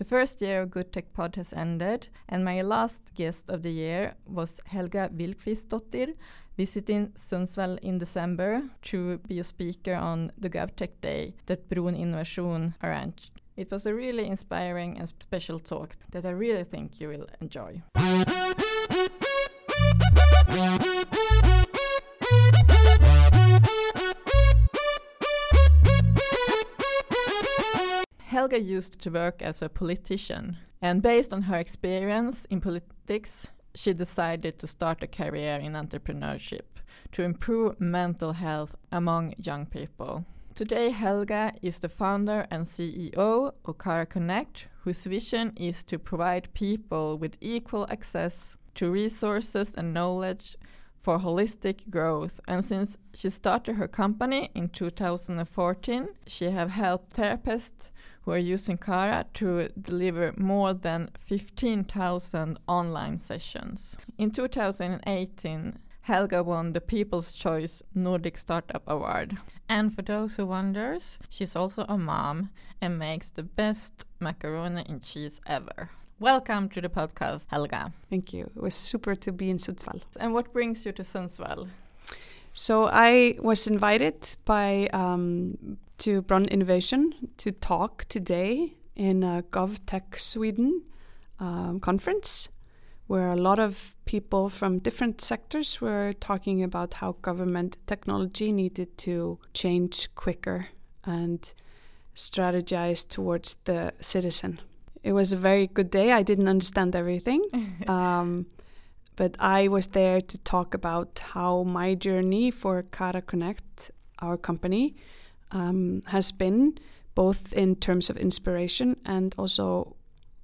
The first year of Good Tech Pod has ended, and my last guest of the year was Helga Vigfusdottir, visiting Sundsvall in December to be a speaker on the GovTech Day that Bron Innovation arranged. It was a really inspiring and special talk that I really think you will enjoy. Helga used to work as a politician, and based on her experience in politics, she decided to start a career in entrepreneurship to improve mental health among young people. Today, Helga is the founder and CEO of Kara Connect, whose vision is to provide people with equal access to resources and knowledge for holistic growth. And since she started her company in 2014, she have helped therapists who are using Kara to deliver more than 15,000 online sessions. In 2018, Helga won the People's Choice Nordic Startup Award. And for those who wonders, she's also a mom and makes the best macaroni and cheese ever. Welcome to the podcast, Helga. Thank you. It was super to be in Sundsvall. And what brings you to Sundsvall? So I was invited by um, to Bron Innovation to talk today in a GovTech Sweden um, conference, where a lot of people from different sectors were talking about how government technology needed to change quicker and strategize towards the citizen it was a very good day. I didn't understand everything. um, but I was there to talk about how my journey for Kara Connect, our company, um, has been both in terms of inspiration and also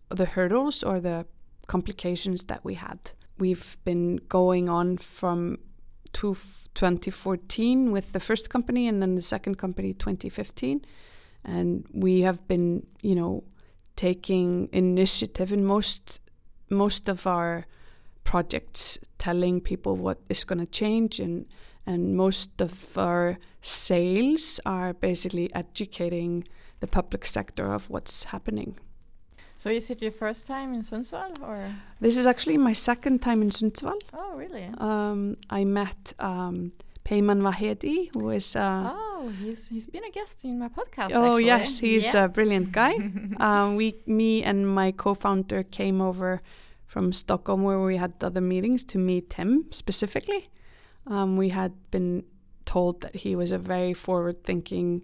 the hurdles or the complications that we had. We've been going on from 2014 with the first company and then the second company 2015 and we have been you know taking initiative in most most of our projects, telling people what is going to change, and and most of our sales are basically educating the public sector of what's happening. So is it your first time in Sundsvall, or this is actually my second time in Sundsvall? Oh, really? Um, I met um, Peyman Vahedi, who is. Uh, oh, he's he's been a guest in my podcast. Oh actually. yes, he's yeah. a brilliant guy. um, we, me and my co-founder came over from Stockholm where we had other meetings to meet him specifically. Um, we had been told that he was a very forward-thinking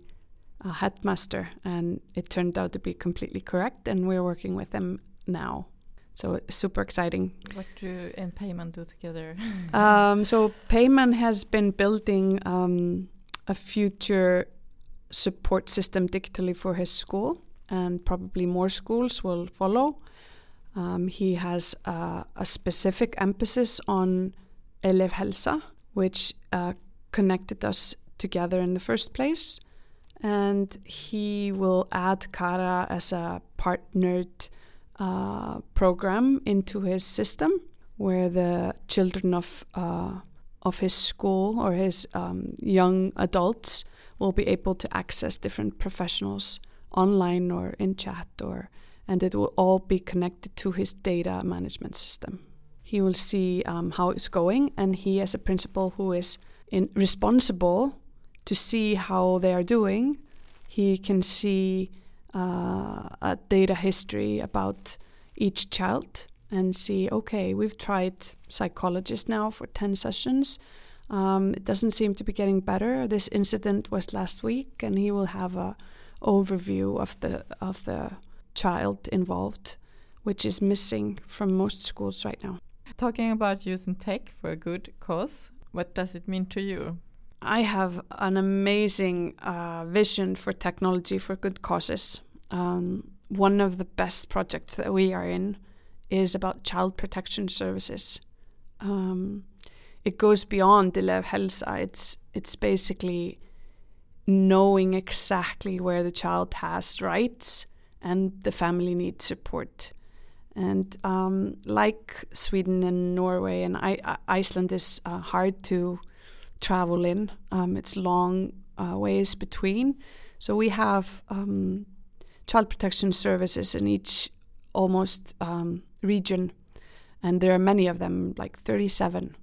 uh, headmaster, and it turned out to be completely correct. And we're working with him now. So super exciting. What do and Peyman do together? um, so Peyman has been building um, a future support system digitally for his school, and probably more schools will follow. Um, he has uh, a specific emphasis on Elevhälsa, which uh, connected us together in the first place. And he will add Kara as a partnered uh, program into his system where the children of uh, of his school or his um, young adults will be able to access different professionals online or in chat or and it will all be connected to his data management system. He will see um, how it's going and he as a principal who is in responsible to see how they are doing, he can see uh, a data history about each child and see okay we've tried psychologists now for 10 sessions. Um, it doesn't seem to be getting better. This incident was last week and he will have a overview of the of the child involved which is missing from most schools right now. Talking about using tech for a good cause what does it mean to you? I have an amazing uh, vision for technology for good causes. Um, one of the best projects that we are in is about child protection services. Um, it goes beyond Elevhälsa. It's it's basically knowing exactly where the child has rights and the family needs support. And um, like Sweden and Norway and I, Iceland is uh, hard to travel in. Um, it's long uh, ways between. So we have um, child protection services in each almost um, region, and there are many of them, like 37,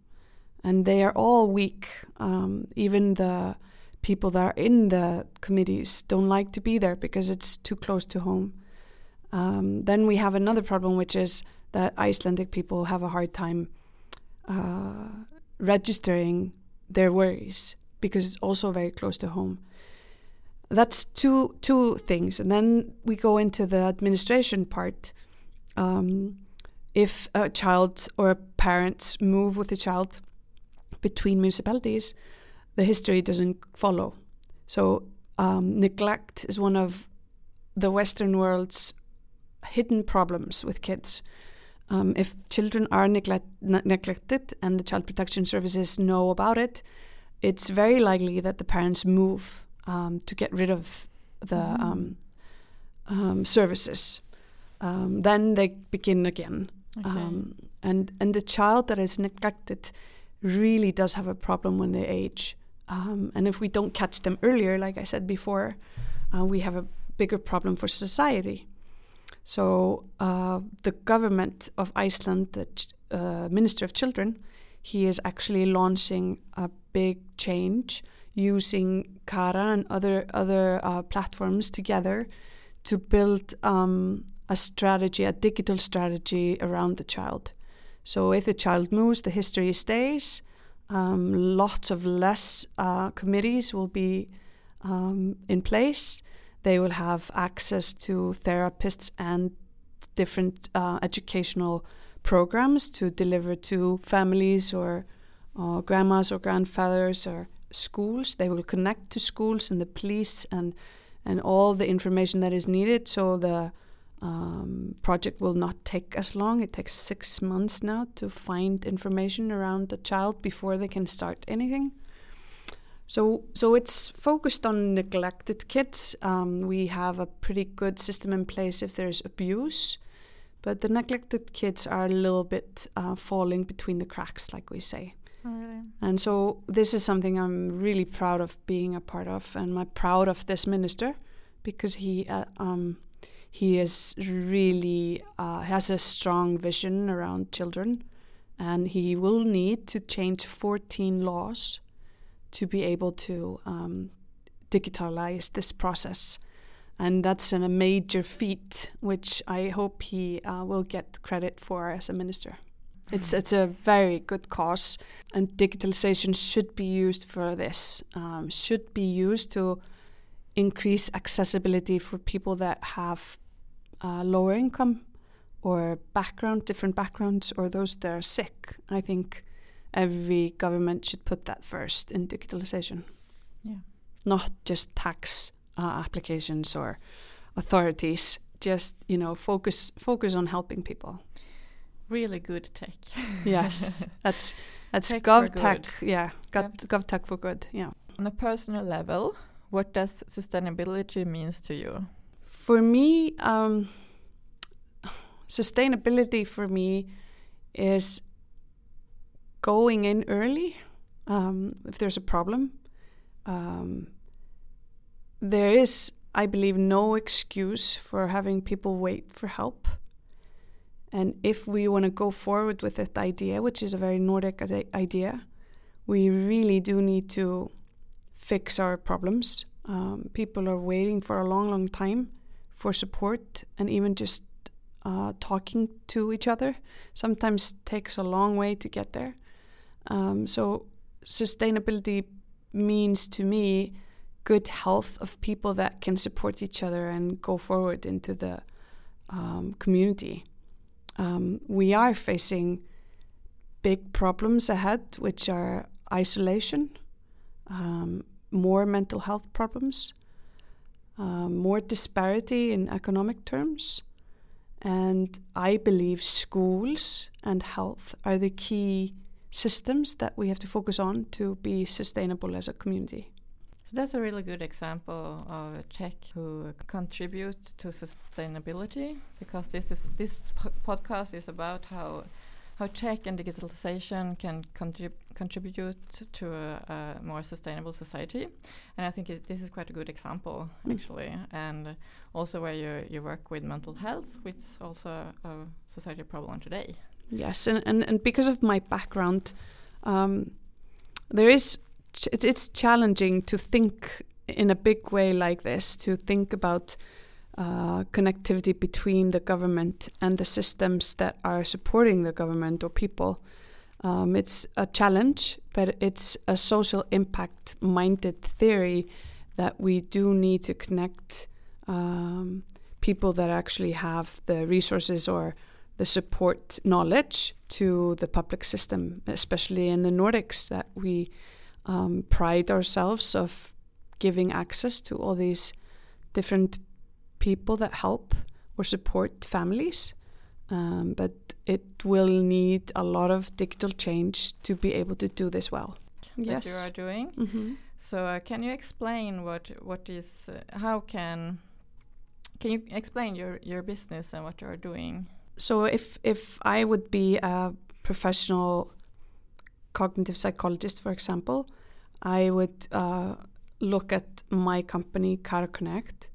and they are all weak. Um, even the people that are in the committees don't like to be there because it's too close to home. Um, then we have another problem, which is that Icelandic people have a hard time uh, registering their worries because it's also very close to home. That's two two things, and then we go into the administration part. Um, if a child or parents move with a child between municipalities, the history doesn't follow. So um, neglect is one of the Western world's hidden problems with kids. Um, if children are neglect ne neglected and the child protection services know about it, it's very likely that the parents move um, to get rid of the mm. um, um services. Um, then they begin again, okay. Um, and and the child that is neglected really does have a problem when they age. and if we don't catch them earlier, like I said before, uh, we have a bigger problem for society. So uh, the government of Iceland, the uh, Minister of Children, he is actually launching a big change using Kara and other other uh, platforms together to build um, a strategy, a digital strategy around the child. So if the child moves, the history stays. Um, lots of less uh, committees will be um, in place they will have access to therapists and different uh, educational programs to deliver to families or uh, grandmas or grandfathers or schools. They will connect to schools and the police and and all the information that is needed. So the um, project will not take as long. It takes six months now to find information around the child before they can start anything. So, so it's focused on neglected kids. Um, we have a pretty good system in place if there's abuse, but the neglected kids are a little bit uh, falling between the cracks, like we say. Oh, really? And so this is something I'm really proud of being a part of, and I'm proud of this minister because he uh, um, he is really uh, has a strong vision around children, and he will need to change 14 laws to be able to um, digitalize this process. And that's an, a major feat, which I hope he uh, will get credit for as a minister. It's it's a very good cause, and digitalization should be used for this. Um, should be used to increase accessibility for people that have uh, lower income or background, different backgrounds, or those that are sick. I think every government should put that first in digitalization. Yeah. Not just tax uh, applications or authorities. Just you know, focus focus on helping people. Really good tech. yes, that's that's GovTech. Yeah, Gov, tech for good. Yeah. On a personal level, what does sustainability means to you? For me, um, sustainability for me is going in early um, if there's a problem. Um, there is, I believe, no excuse for having people wait for help. And if we want to go forward with that idea, which is a very Nordic idea, we really do need to fix our problems. Um, people are waiting for a long, long time for support and even just uh, talking to each other sometimes takes a long way to get there. Um, so sustainability means to me good health of people that can support each other and go forward into the um, community. Um, we are facing big problems ahead, which are isolation, um, more mental health problems, um, more disparity in economic terms. And I believe schools and health are the key systems that we have to focus on to be sustainable as a community. So that's a really good example of a Czech who contribute to sustainability because this is this po podcast is about how how tech and digitalization can contrib contribute to a, a, more sustainable society. And I think it, this is quite a good example, mm. actually. And also where you, you work with mental health, which is also a society problem today. Yes, and, and, and because of my background, um, there is ch it's, it's challenging to think in a big way like this, to think about uh, connectivity between the government and the systems that are supporting the government or people. Um, it's a challenge, but it's a social impact minded theory that we do need to connect um, people that actually have the resources or the support knowledge to the public system, especially in the Nordics, that we um, pride ourselves of giving access to all these different people that help or support families. Um, but it will need a lot of digital change to be able to do this well. That yes, you are doing. Mm -hmm. So, uh, can you explain what what is uh, how can can you explain your your business and what you are doing? So, if if I would be a professional cognitive psychologist, for example, I would uh, look at my company, Kara Connect,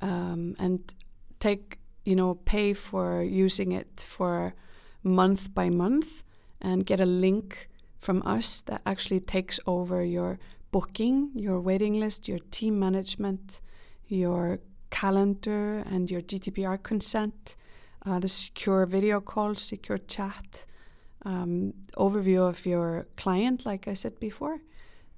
um, and take you know pay for using it for month by month and get a link from us that actually takes over your booking, your waiting list, your team management, your calendar, and your GDPR consent, uh, the secure video call, secure chat, um, overview of your client, like I said before,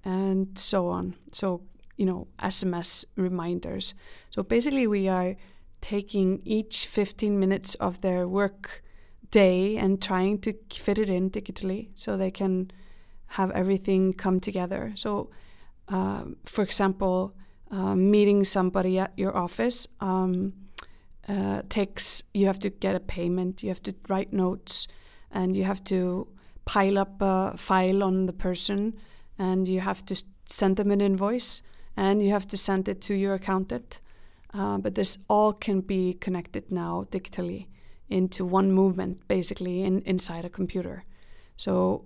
and so on. So you know, SMS reminders. So basically, we are taking each 15 minutes of their work day and trying to fit it in digitally so they can have everything come together. So, uh, for example, uh, meeting somebody at your office um, uh, takes, you have to get a payment, you have to write notes, and you have to pile up a file on the person, and you have to send them an invoice and you have to send it to your accountant. Uh, but this all can be connected now digitally into one movement, basically in, inside a computer. So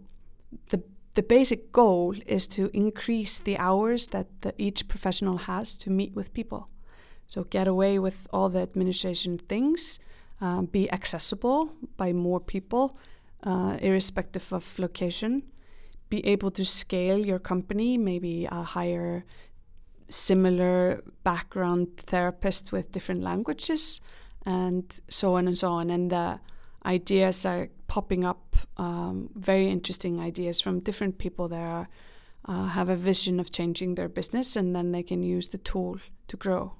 the the basic goal is to increase the hours that the, each professional has to meet with people. So get away with all the administration things, uh, be accessible by more people, uh, irrespective of location. Be able to scale your company, maybe a higher similar background therapists with different languages and so on and so on. And the ideas are popping up, um, very interesting ideas from different people that are, uh, have a vision of changing their business and then they can use the tool to grow.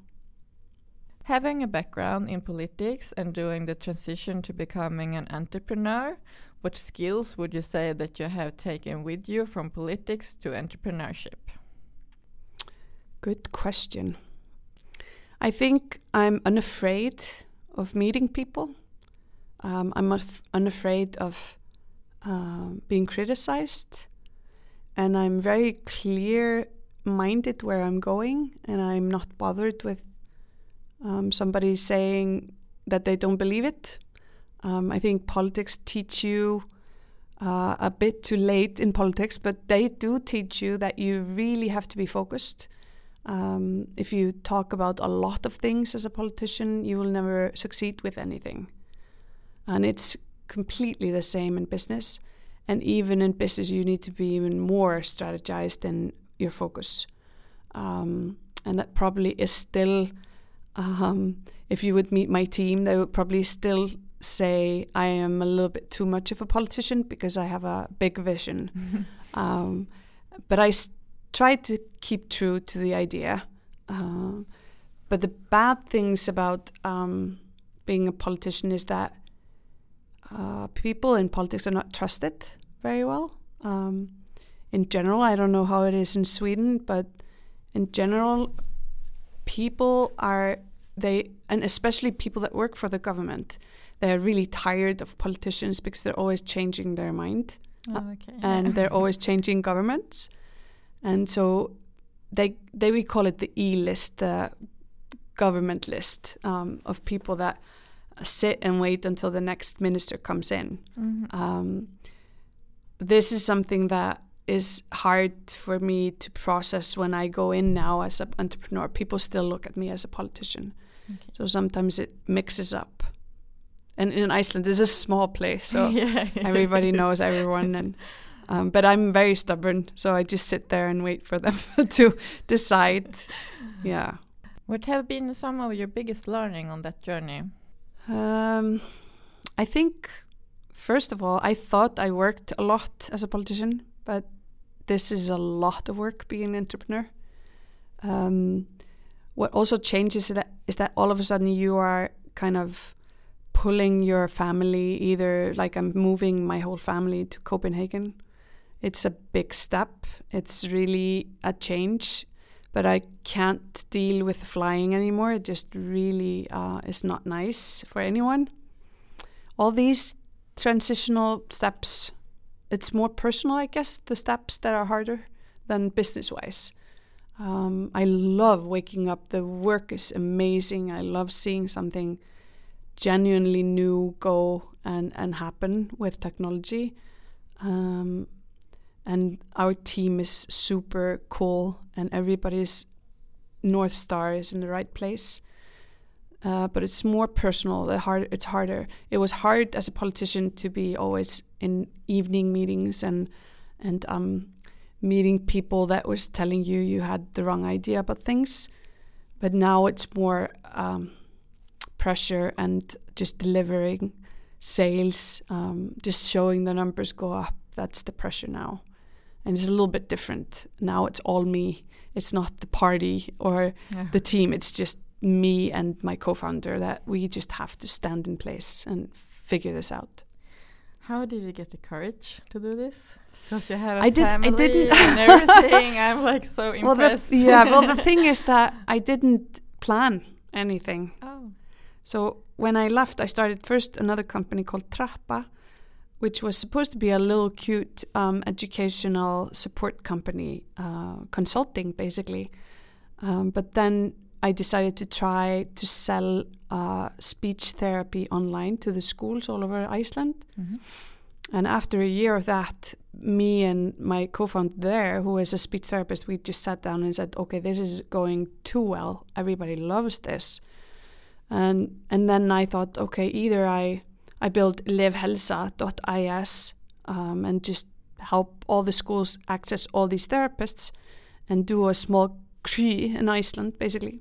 Having a background in politics and doing the transition to becoming an entrepreneur, what skills would you say that you have taken with you from politics to entrepreneurship? Good question. I think I'm unafraid of meeting people. Um, I'm unafraid of uh, being criticized. And I'm very clear minded where I'm going. And I'm not bothered with um, somebody saying that they don't believe it. Um, I think politics teach you uh, a bit too late in politics, but they do teach you that you really have to be focused um, if you talk about a lot of things as a politician, you will never succeed with anything. And it's completely the same in business. And even in business, you need to be even more strategized in your focus. Um, and that probably is still, um, if you would meet my team, they would probably still say I am a little bit too much of a politician because I have a big vision. um, but I tried to keep true to the idea. Uh, but the bad things about um, being a politician is that uh, people in politics are not trusted very well. Um, in general, I don't know how it is in Sweden, but in general, people are they and especially people that work for the government, they're really tired of politicians because they're always changing their mind, oh, okay. and they're always changing governments and so they they we call it the E list, the government list um, of people that sit and wait until the next minister comes in. Mhm. Um, this is something that is hard for me to process when I go in now as an entrepreneur. People still look at me as a politician. Okay. So sometimes it mixes up. And in Iceland, it's a small place, so yeah, everybody knows everyone. And um, but I'm very stubborn, so I just sit there and wait for them to decide. Yeah. What have been some of your biggest learning on that journey? Um, I think, first of all, I thought I worked a lot as a politician, but this is a lot of work being an entrepreneur. Um, what also changes is that, is that all of a sudden you are kind of pulling your family, either like I'm moving my whole family to Copenhagen. It's a big step. It's really a change but I can't deal with flying anymore. It just really uh, is not nice for anyone. All these transitional steps, it's more personal, I guess, the steps that are harder than business wise. Um, I love waking up. The work is amazing. I love seeing something genuinely new go and, and happen with technology. Um, and our team is super cool and everybody's north star is in the right place. Uh, but it's more personal the hard it's harder. It was hard as a politician to be always in evening meetings and and um, meeting people that was telling you you had the wrong idea about things. But now it's more um, pressure and just delivering sales um, just showing the numbers go up. That's the pressure now and it's a little bit different now it's all me it's not the party or Yeah. the team it's just me and my co-founder that we just have to stand in place and figure this out How did you get the courage to do this? Because you have a I did- I didn't- and everything. I'm like so well the, impressed. yeah well the thing is that i didn't plan anything oh. so when i left i started first another company called trappa which was supposed to be a little cute um, educational support company uh, consulting basically um, but then i decided to try to sell uh, speech therapy online to the schools all over iceland Mhm. And after a year of that, me and my co-founder there, who is a speech therapist, we just sat down and said, "Okay, this is going too well. Everybody loves this." And and then I thought, okay, either I I built livhelsa.is um, and just help all the schools access all these therapists and do a small kry in Iceland, basically.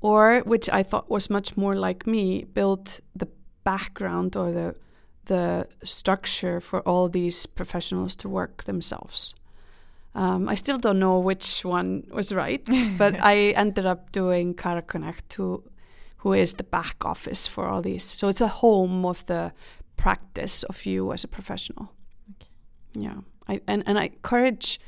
Or, which I thought was much more like me, built the background or the the structure for all these professionals to work themselves. Um, I still don't know which one was right, but I ended up doing Kara Connect, who, who is the back office for all these. So it's a home of the practice of you as a professional. Okay. Yeah, I, and and I courage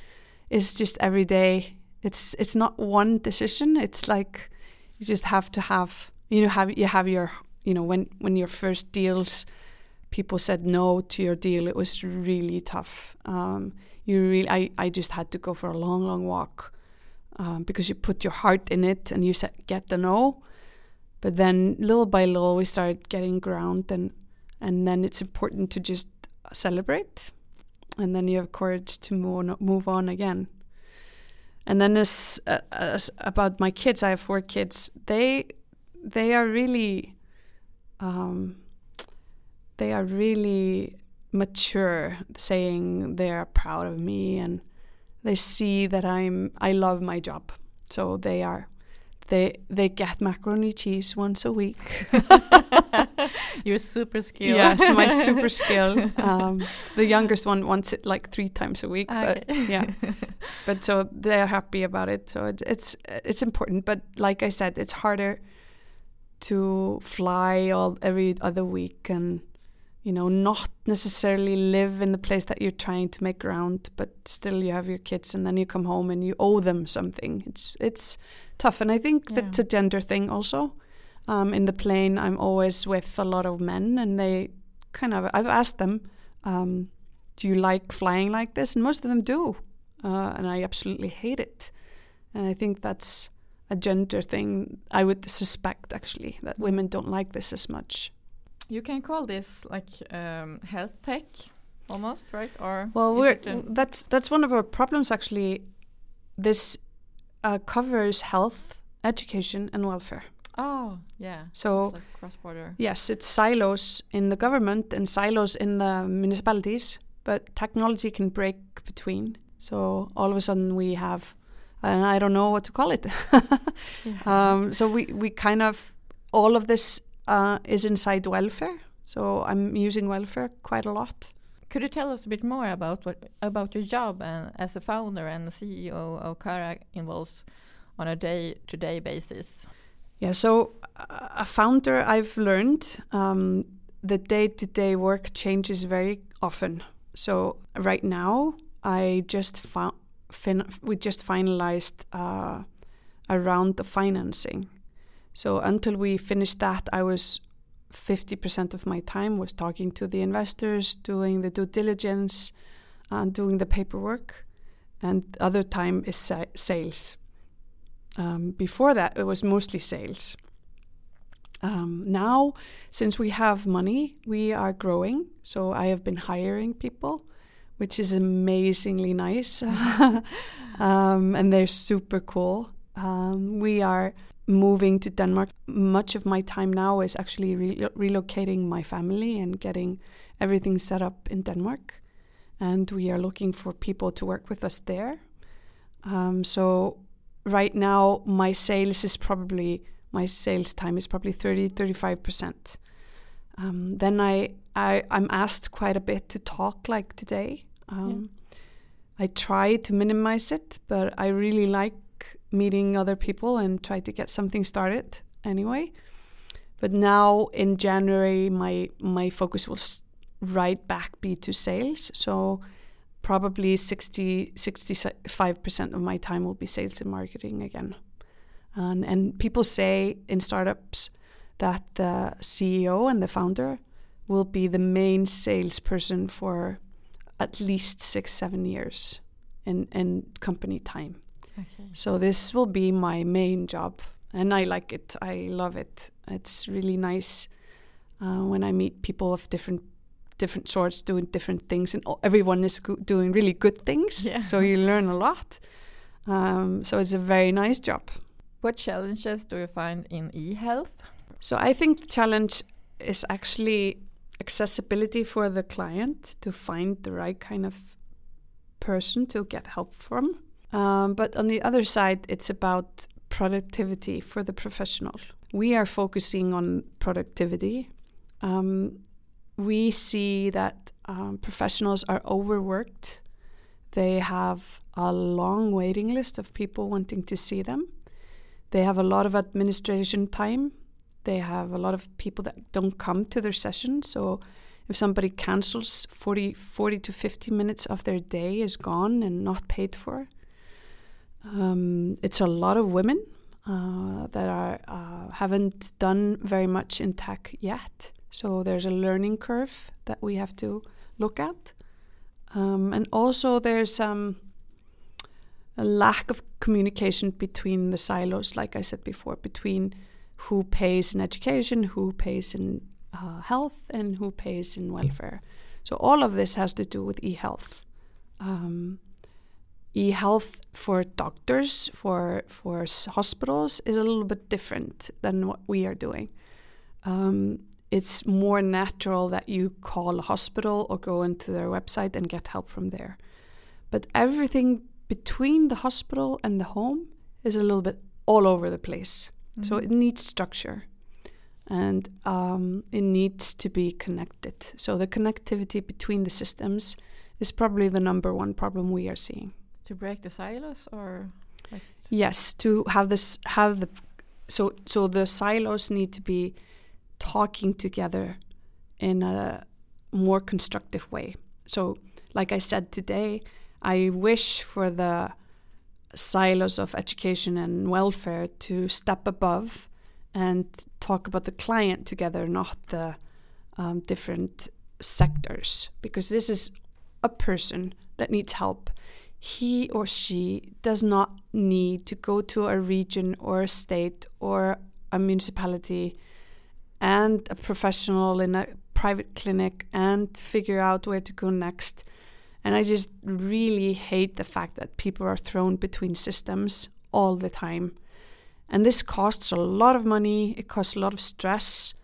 is just every day. It's it's not one decision. It's like you just have to have you know have you have your you know when when your first deals people said no to your deal it was really tough um, you really I, I just had to go for a long long walk um, because you put your heart in it and you said get the no but then little by little we started getting ground and and then it's important to just celebrate. And then you have courage to move on, move on again. And then as, uh, as about my kids i have four kids. They they are really um, they are really mature saying they are proud of me and they see that i'm i love my job. So they are they they get macaroni cheese once a week. Your super skill. yes my super skill um, the youngest one wants it like three times a week but yeah. But so they're happy about it. So it, it's it's important. But like i said it's harder to fly all every other week and you know not necessarily live in the place that you're trying to make ground but still you have your kids and then you come home and you owe them something. It's it's tough and i think Yeah. that's a gender thing also um, in the plane i'm always with a lot of men and they kind of i've asked them um, do you like flying like this and most of them do uh, and i absolutely hate it and i think that's a gender thing. I would suspect actually that women don't like this as much. You can call this like um, health tech, almost, right? Or Well, we're that's that's one of our problems actually. This uh, covers health, education, and welfare. oh yeah. So like cross border. yes, it's silos in the government and silos in the municipalities, but technology can break between. So all of a sudden we have, and I don't know what to call it. um, so we we kind of all of this uh, is inside welfare. So I'm using welfare quite a lot. Could you tell us a bit more about what about your job and as a founder and the CEO of Kara involves on a day-to-day basis? Yeah, so a founder, I've learned um, the day to day work changes very often. So right now, I just we just finalized uh, a round of financing. So until we finished that, I was 50% of my time was talking to the investors, doing the due diligence, and doing the paperwork, and the other time is sa- sales. Um, before that, it was mostly sales. Um, now, since we have money, we are growing. So I have been hiring people, which is amazingly nice. um, and they're super cool. Um, we are moving to Denmark. Much of my time now is actually re- relocating my family and getting everything set up in Denmark. And we are looking for people to work with us there. Um, so right now my sales is probably my sales time is probably 30 35% um, then I, I i'm asked quite a bit to talk like today um, i try to minimize it but i really like meeting other people and try to get something started anyway. But now in january my my focus will right back be to sales. So probably 60 65% of my time will be sales and marketing again. And, and people say in startups that the ceo and the founder will be the main salesperson for at least six seven years in, in company time Okay. so this will be my main job and i like it i love it it's really nice uh, when i meet people of different different sorts doing different things and everyone is doing really good things Yeah. so you learn a lot um, so it's a very nice job What challenges do you find in e-health? so i think the challenge is actually accessibility for the client to find the right kind of person to get help from um, but on the other side it's about productivity for the professional. We are focusing on productivity. Um, we see that um, professionals are overworked. They have a long waiting list of people wanting to see them. They have a lot of administration time. They have a lot of people that don't come to their session. So if somebody cancels 40, 40 to 50 minutes of their day is gone and not paid for um, it's a lot of women uh, that are uh, haven't done very much in tech yet. So there's a learning curve that we have to look at. Um, and also there's um, a lack of communication between the silos like i said before between who pays in education who pays in uh, health and who pays in welfare. So all of this has to do with e-health. Um, e-health for doctors for for hospitals is a little bit different than what we are doing. Um, it's more natural that you call a hospital or go into their website and get help from there. But everything between the hospital and the home is a little bit all over the place. So Mhm. it needs structure and um, it needs to be connected. So the connectivity between the systems is probably the number one problem we are seeing to break the silos or like Yes, to have this have the so so the silos need to be talking together in a more constructive way. So like I said today, I wish for the silos of education and welfare to step above and talk about the client together, not the um, different sectors, because this is a person that needs help he or she does not need to go to a region or a state or a municipality and a professional in a private clinic and figure out where to go next. And I just really hate the fact that people are thrown between systems all the time. And this costs a lot of money, it costs a lot of stress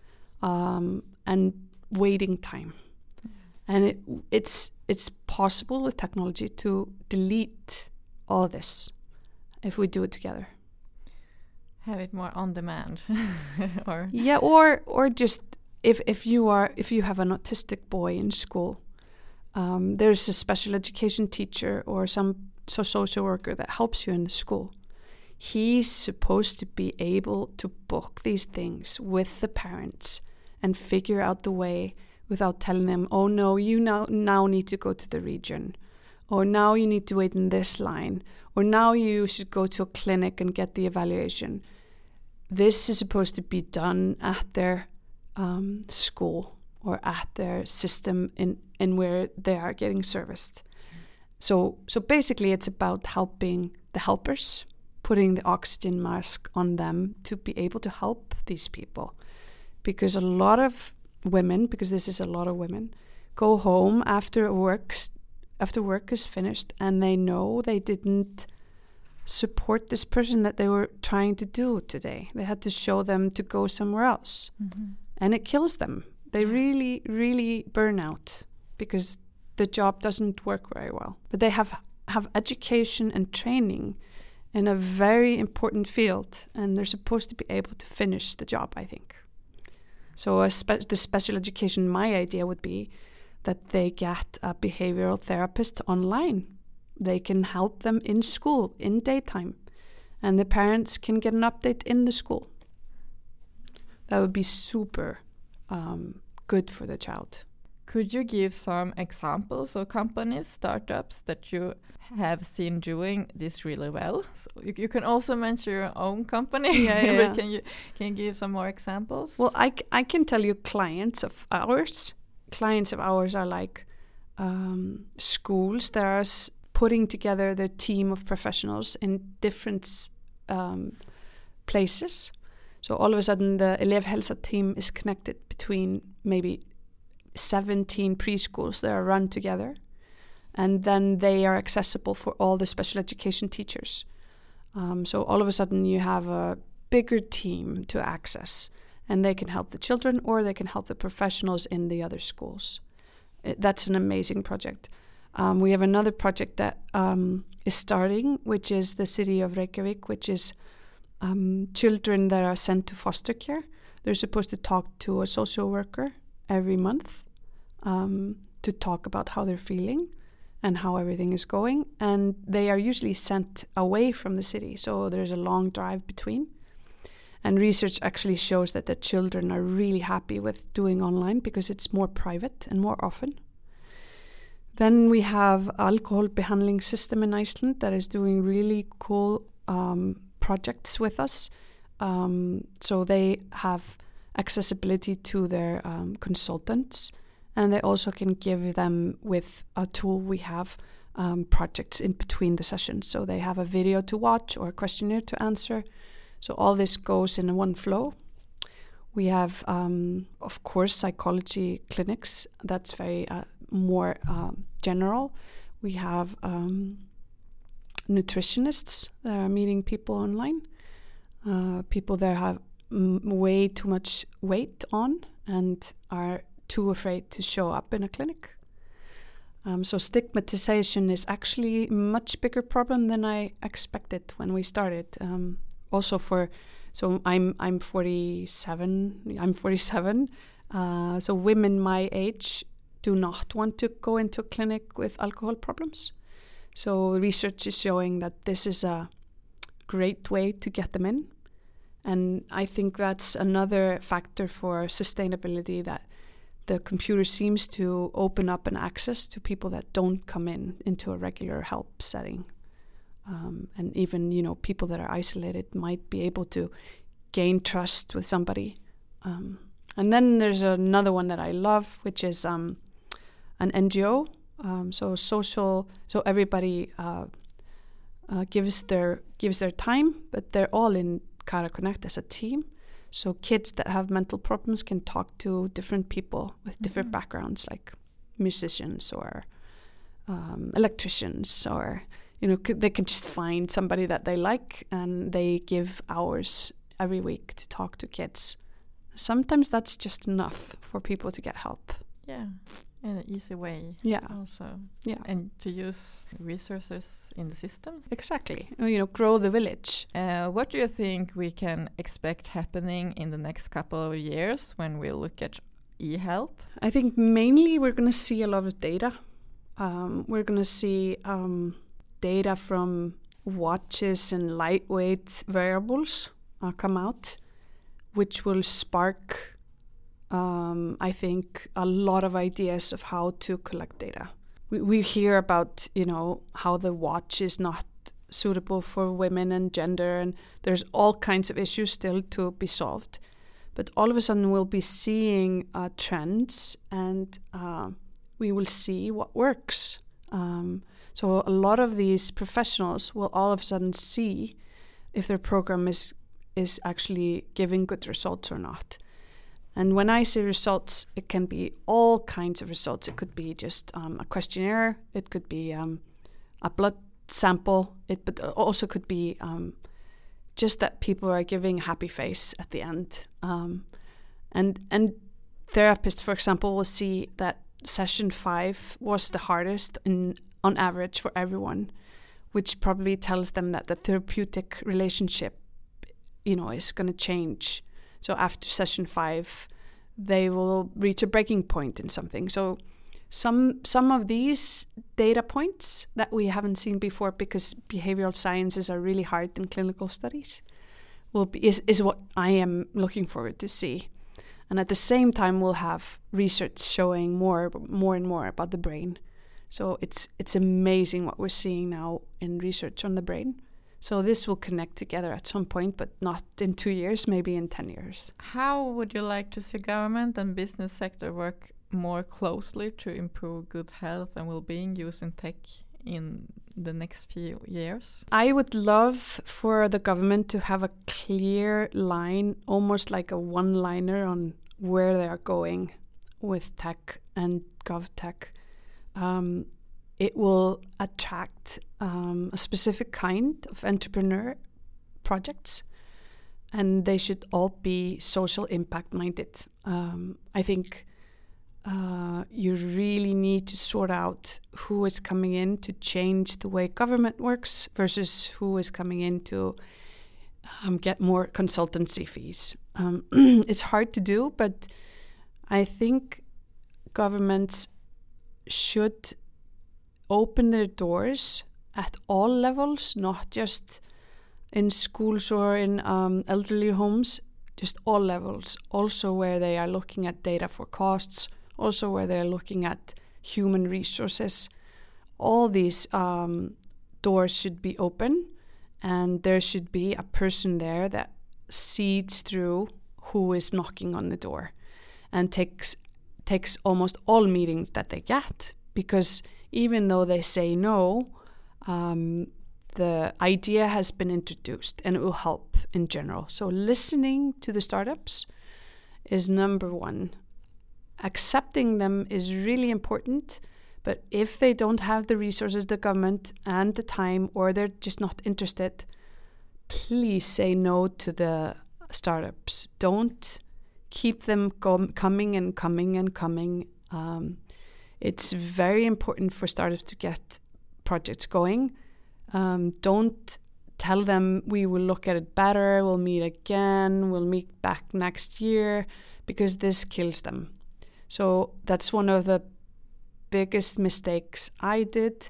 um, and waiting time. And it, it's, it's possible with technology to delete all this if we do it together. Have it more on demand, or yeah, or or just if if you are if you have an autistic boy in school, um, there's a special education teacher or some so social worker that helps you in the school. He's supposed to be able to book these things with the parents and figure out the way without telling them, "Oh no, you now now need to go to the region." or now you need to wait in this line, or now you should go to a clinic and get the evaluation. This is supposed to be done at their um, school or at their system in, in where they are getting serviced. So, so basically, it's about helping the helpers, putting the oxygen mask on them to be able to help these people. Because a lot of women, because this is a lot of women, go home after work after work is finished and they know they didn't support this person that they were trying to do today. They had to show them to go somewhere else. Mm-hmm. And it kills them. They really, really burn out because the job doesn't work very well. But they have, have education and training in a very important field and they're supposed to be able to finish the job, I think. So spe- the special education, my idea would be that they get a behavioral therapist online. They can help them in school in daytime, and the parents can get an update in the school. That would be super um, good for the child. Could you give some examples of companies, startups that you have seen doing this really well? So you, you can also mention your own company. Yeah, yeah. can you can you give some more examples? Well, I, I can tell you clients of ours clients of ours are like um, schools that are putting together their team of professionals in different um, places. So all of a sudden, the Elevhälsa team is connected between maybe 17 preschools that are run together. And then they are accessible for all the special education teachers. Um, so all of a sudden, you have a bigger team to access and they can help the children or they can help the professionals in the other schools. It, that's an amazing project. Um, we have another project that um, is starting, which is the city of Reykjavik, which is um, children that are sent to foster care. They're supposed to talk to a social worker every month um, to talk about how they're feeling and how everything is going. And they are usually sent away from the city, so there's a long drive between. And research actually shows that the children are really happy with doing online because it's more private and more often. Then we have alcohol behandling system in Iceland that is doing really cool um, projects with us. Um, so they have accessibility to their um, consultants, and they also can give them with a tool we have um, projects in between the sessions. So they have a video to watch or a questionnaire to answer so all this goes in one flow. We have, um, of course, psychology clinics. That's very uh, more uh, general. We have um, nutritionists that are meeting people online. Uh, people that have way too much weight on and are too afraid to show up in a clinic. Um, so stigmatization is actually a much bigger problem than I expected when we started. Um, also for so I'm I'm 47. I'm 47. Uh, so women my age do not want to go into a clinic with alcohol problems. So research is showing that this is a great way to get them in. And I think that's another factor for sustainability that the computer seems to open up an access to people that don't come in into a regular help setting. Um, and even you know people that are isolated might be able to gain trust with somebody. Um, and then there's another one that I love, which is um, an NGO. Um, so social, so everybody uh, uh, gives their gives their time, but they're all in Kara Connect as a team. So kids that have mental problems can talk to different people with different Mhm. backgrounds, like musicians or um, electricians, or you know, c- they can just find somebody that they like, and they give hours every week to talk to kids. Sometimes that's just enough for people to get help. Yeah, in an easy way Yeah, also. yeah, And to use resources in the systems. exactly. You know, grow the village. Uh, what do you think we can expect happening in the next couple of years when we look at e-health? I think mainly we're going to see a lot of data. Um, we're going to see um, data from watches and lightweight wearables uh, come out, which will spark, um, I think, a lot of ideas of how to collect data. We, we hear about, you know, how the watch is not suitable for women and gender, and there's all kinds of issues still to be solved but all of a sudden we'll be seeing uh, trends and uh, we will see what works. Um, so a lot of these professionals will all of a sudden see if their program is is actually giving good results or not. And when I say results, it can be all kinds of results. It could be just um, a questionnaire. It could be um, a blood sample. It but also could be um, just that people are giving a happy face at the end. Um, and and therapists, for example, will see that session five was the hardest in on average for everyone, which probably tells them that the therapeutic relationship, you know, is going to change. So after session five, they will reach a breaking point in something. So some some of these data points that we haven't seen before because behavioral sciences are really hard in clinical studies will be is, is what I am looking forward to see. And at the same time we'll have research showing more more and more about the brain. So it's it's amazing what we're seeing now in research on the brain. So this will connect together at some point, but not in two years, maybe in ten years. How would you like to see government and business sector work more closely to improve good health and well-being using tech in the next few years? I would love for the government to have a clear line, almost like a one liner on where they are going with tech and GovTech. Um, it will attract um, a specific kind of entrepreneur projects, and they should all be social impact minded. Um, I think uh, you really need to sort out who is coming in to change the way government works versus who is coming in to um, get more consultancy fees. Um, it's hard to do, but I think governments should open their doors at all levels, not just in schools or in um, elderly homes, just all levels. Also, where they are looking at data for costs, also where they're looking at human resources. All these um, doors should be open, and there should be a person there that seeds through who is knocking on the door and takes takes almost all meetings that they get because even though they say no, um, the idea has been introduced and it will help in general. So listening to the startups is number one accepting them is really important. But if they don't have the resources, the government, and the time, or they're just not interested, please say no to the startups. Don't keep them com- coming and coming and coming. Um, it's very important for startups to get projects going. Um, don't tell them we will look at it better, we'll meet again, we'll meet back next year, because this kills them. So that's one of the biggest mistakes I did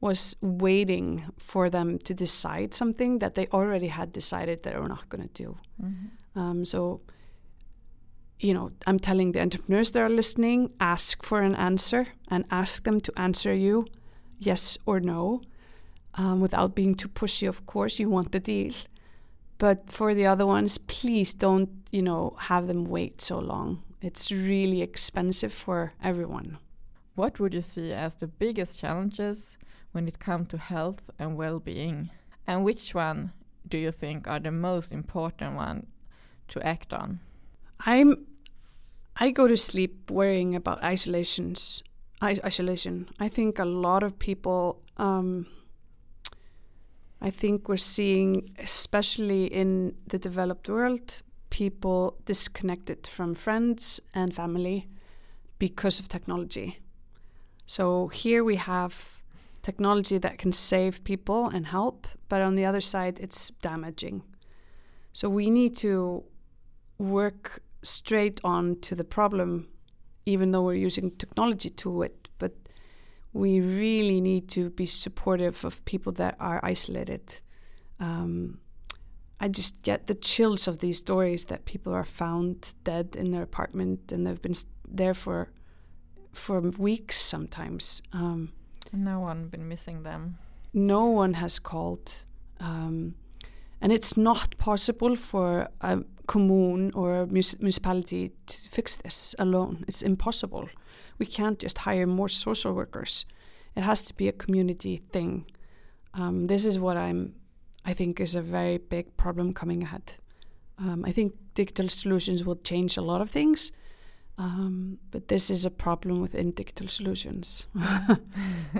was waiting for them to decide something that they already had decided that they were not going to do. Mm-hmm. Um, so, you know, I'm telling the entrepreneurs that are listening, ask for an answer and ask them to answer you yes or no um, without being too pushy, of course. You want the deal. But for the other ones, please don't, you know, have them wait so long. It's really expensive for everyone. What would you see as the biggest challenges when it comes to health and well-being? And which one do you think are the most important one to act on? I'm I go to sleep worrying about isolations. I, isolation. I think a lot of people. Um, I think we're seeing, especially in the developed world, people disconnected from friends and family because of technology. So here we have technology that can save people and help, but on the other side, it's damaging. So we need to work straight on to the problem, even though we're using technology to it. But we really need to be supportive of people that are isolated. Um, I just get the chills of these stories that people are found dead in their apartment and they've been there for for weeks sometimes. Um, no one been missing them. No one has called, um, and it's not possible for a commune or municipality to fix this alone. It's impossible. We can't just hire more social workers. It has to be a community thing. Um, this is what I'm. I think is a very big problem coming ahead. Um, I think digital solutions will change a lot of things, um, but this is a problem within digital solutions,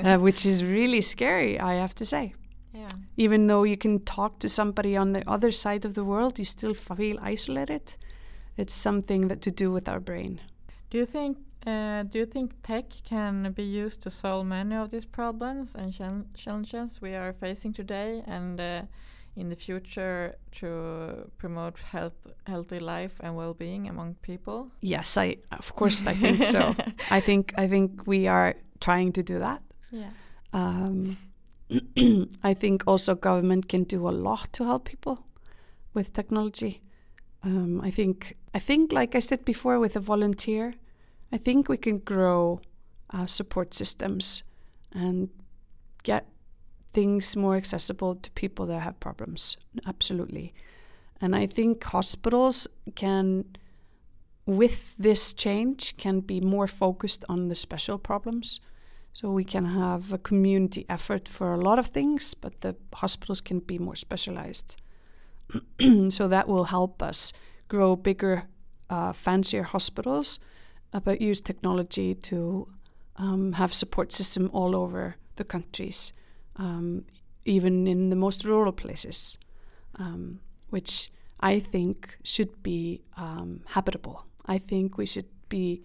uh, which is really scary, I have to say. Yeah. Even though you can talk to somebody on the other side of the world, you still feel isolated. It's something that to do with our brain. Do you think uh, do you think tech can be used to solve many of these problems and challenges we are facing today, and uh, in the future to promote health, healthy life and well-being among people? Yes, I of course I think so. I think I think we are trying to do that. Yeah. Um, I think also government can do a lot to help people with technology. Um, I think I think like I said before with a volunteer, I think we can grow uh, support systems and get things more accessible to people that have problems. Absolutely. And I think hospitals can, with this change, can be more focused on the special problems. So we can have a community effort for a lot of things, but the hospitals can be more specialized. so that will help us grow bigger, uh, fancier hospitals, uh, but use technology to um, have support system all over the countries um, even in the most rural places, um, which I think should be um, habitable. I think we should be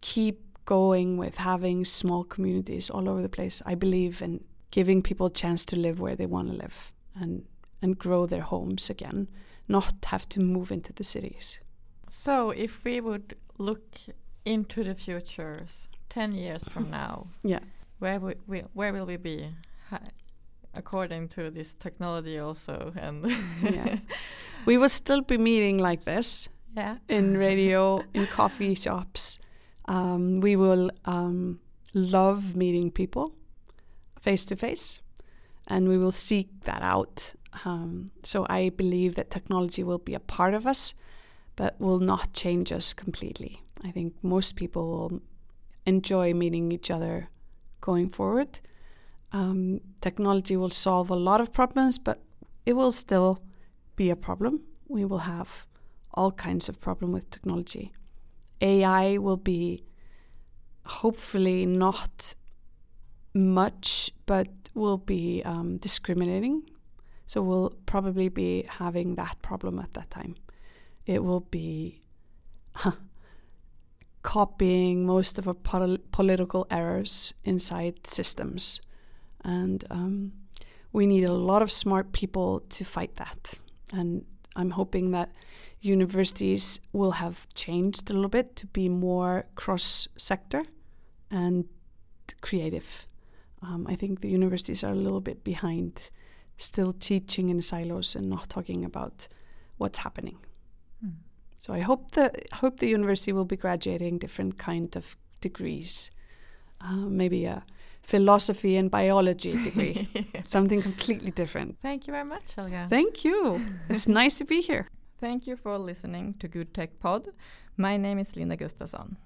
keep going with having small communities all over the place. I believe in giving people a chance to live where they want to live and and grow their homes again, not have to move into the cities. So, if we would look into the futures, ten years from now, yeah, where we, where will we be? according to this technology also and yeah we will still be meeting like this yeah in radio in coffee shops um, we will um, love meeting people face to face and we will seek that out um, so i believe that technology will be a part of us but will not change us completely i think most people will enjoy meeting each other going forward um, technology will solve a lot of problems, but it will still be a problem. We will have all kinds of problem with technology. AI will be hopefully not much, but will be um, discriminating. So we'll probably be having that problem at that time. It will be huh, copying most of our pol political errors inside systems and um, we need a lot of smart people to fight that. And I'm hoping that universities will have changed a little bit to be more cross sector and creative. Um, I think the universities are a little bit behind, still teaching in silos and not talking about what's happening. Mm. So I hope the hope the university will be graduating different kind of degrees, uh, maybe a philosophy and biology degree, something completely different. Thank you very much, Helga. Thank you. It's nice to be here. Thank you for listening to Good Tech Pod. My name is Linda Gustafsson.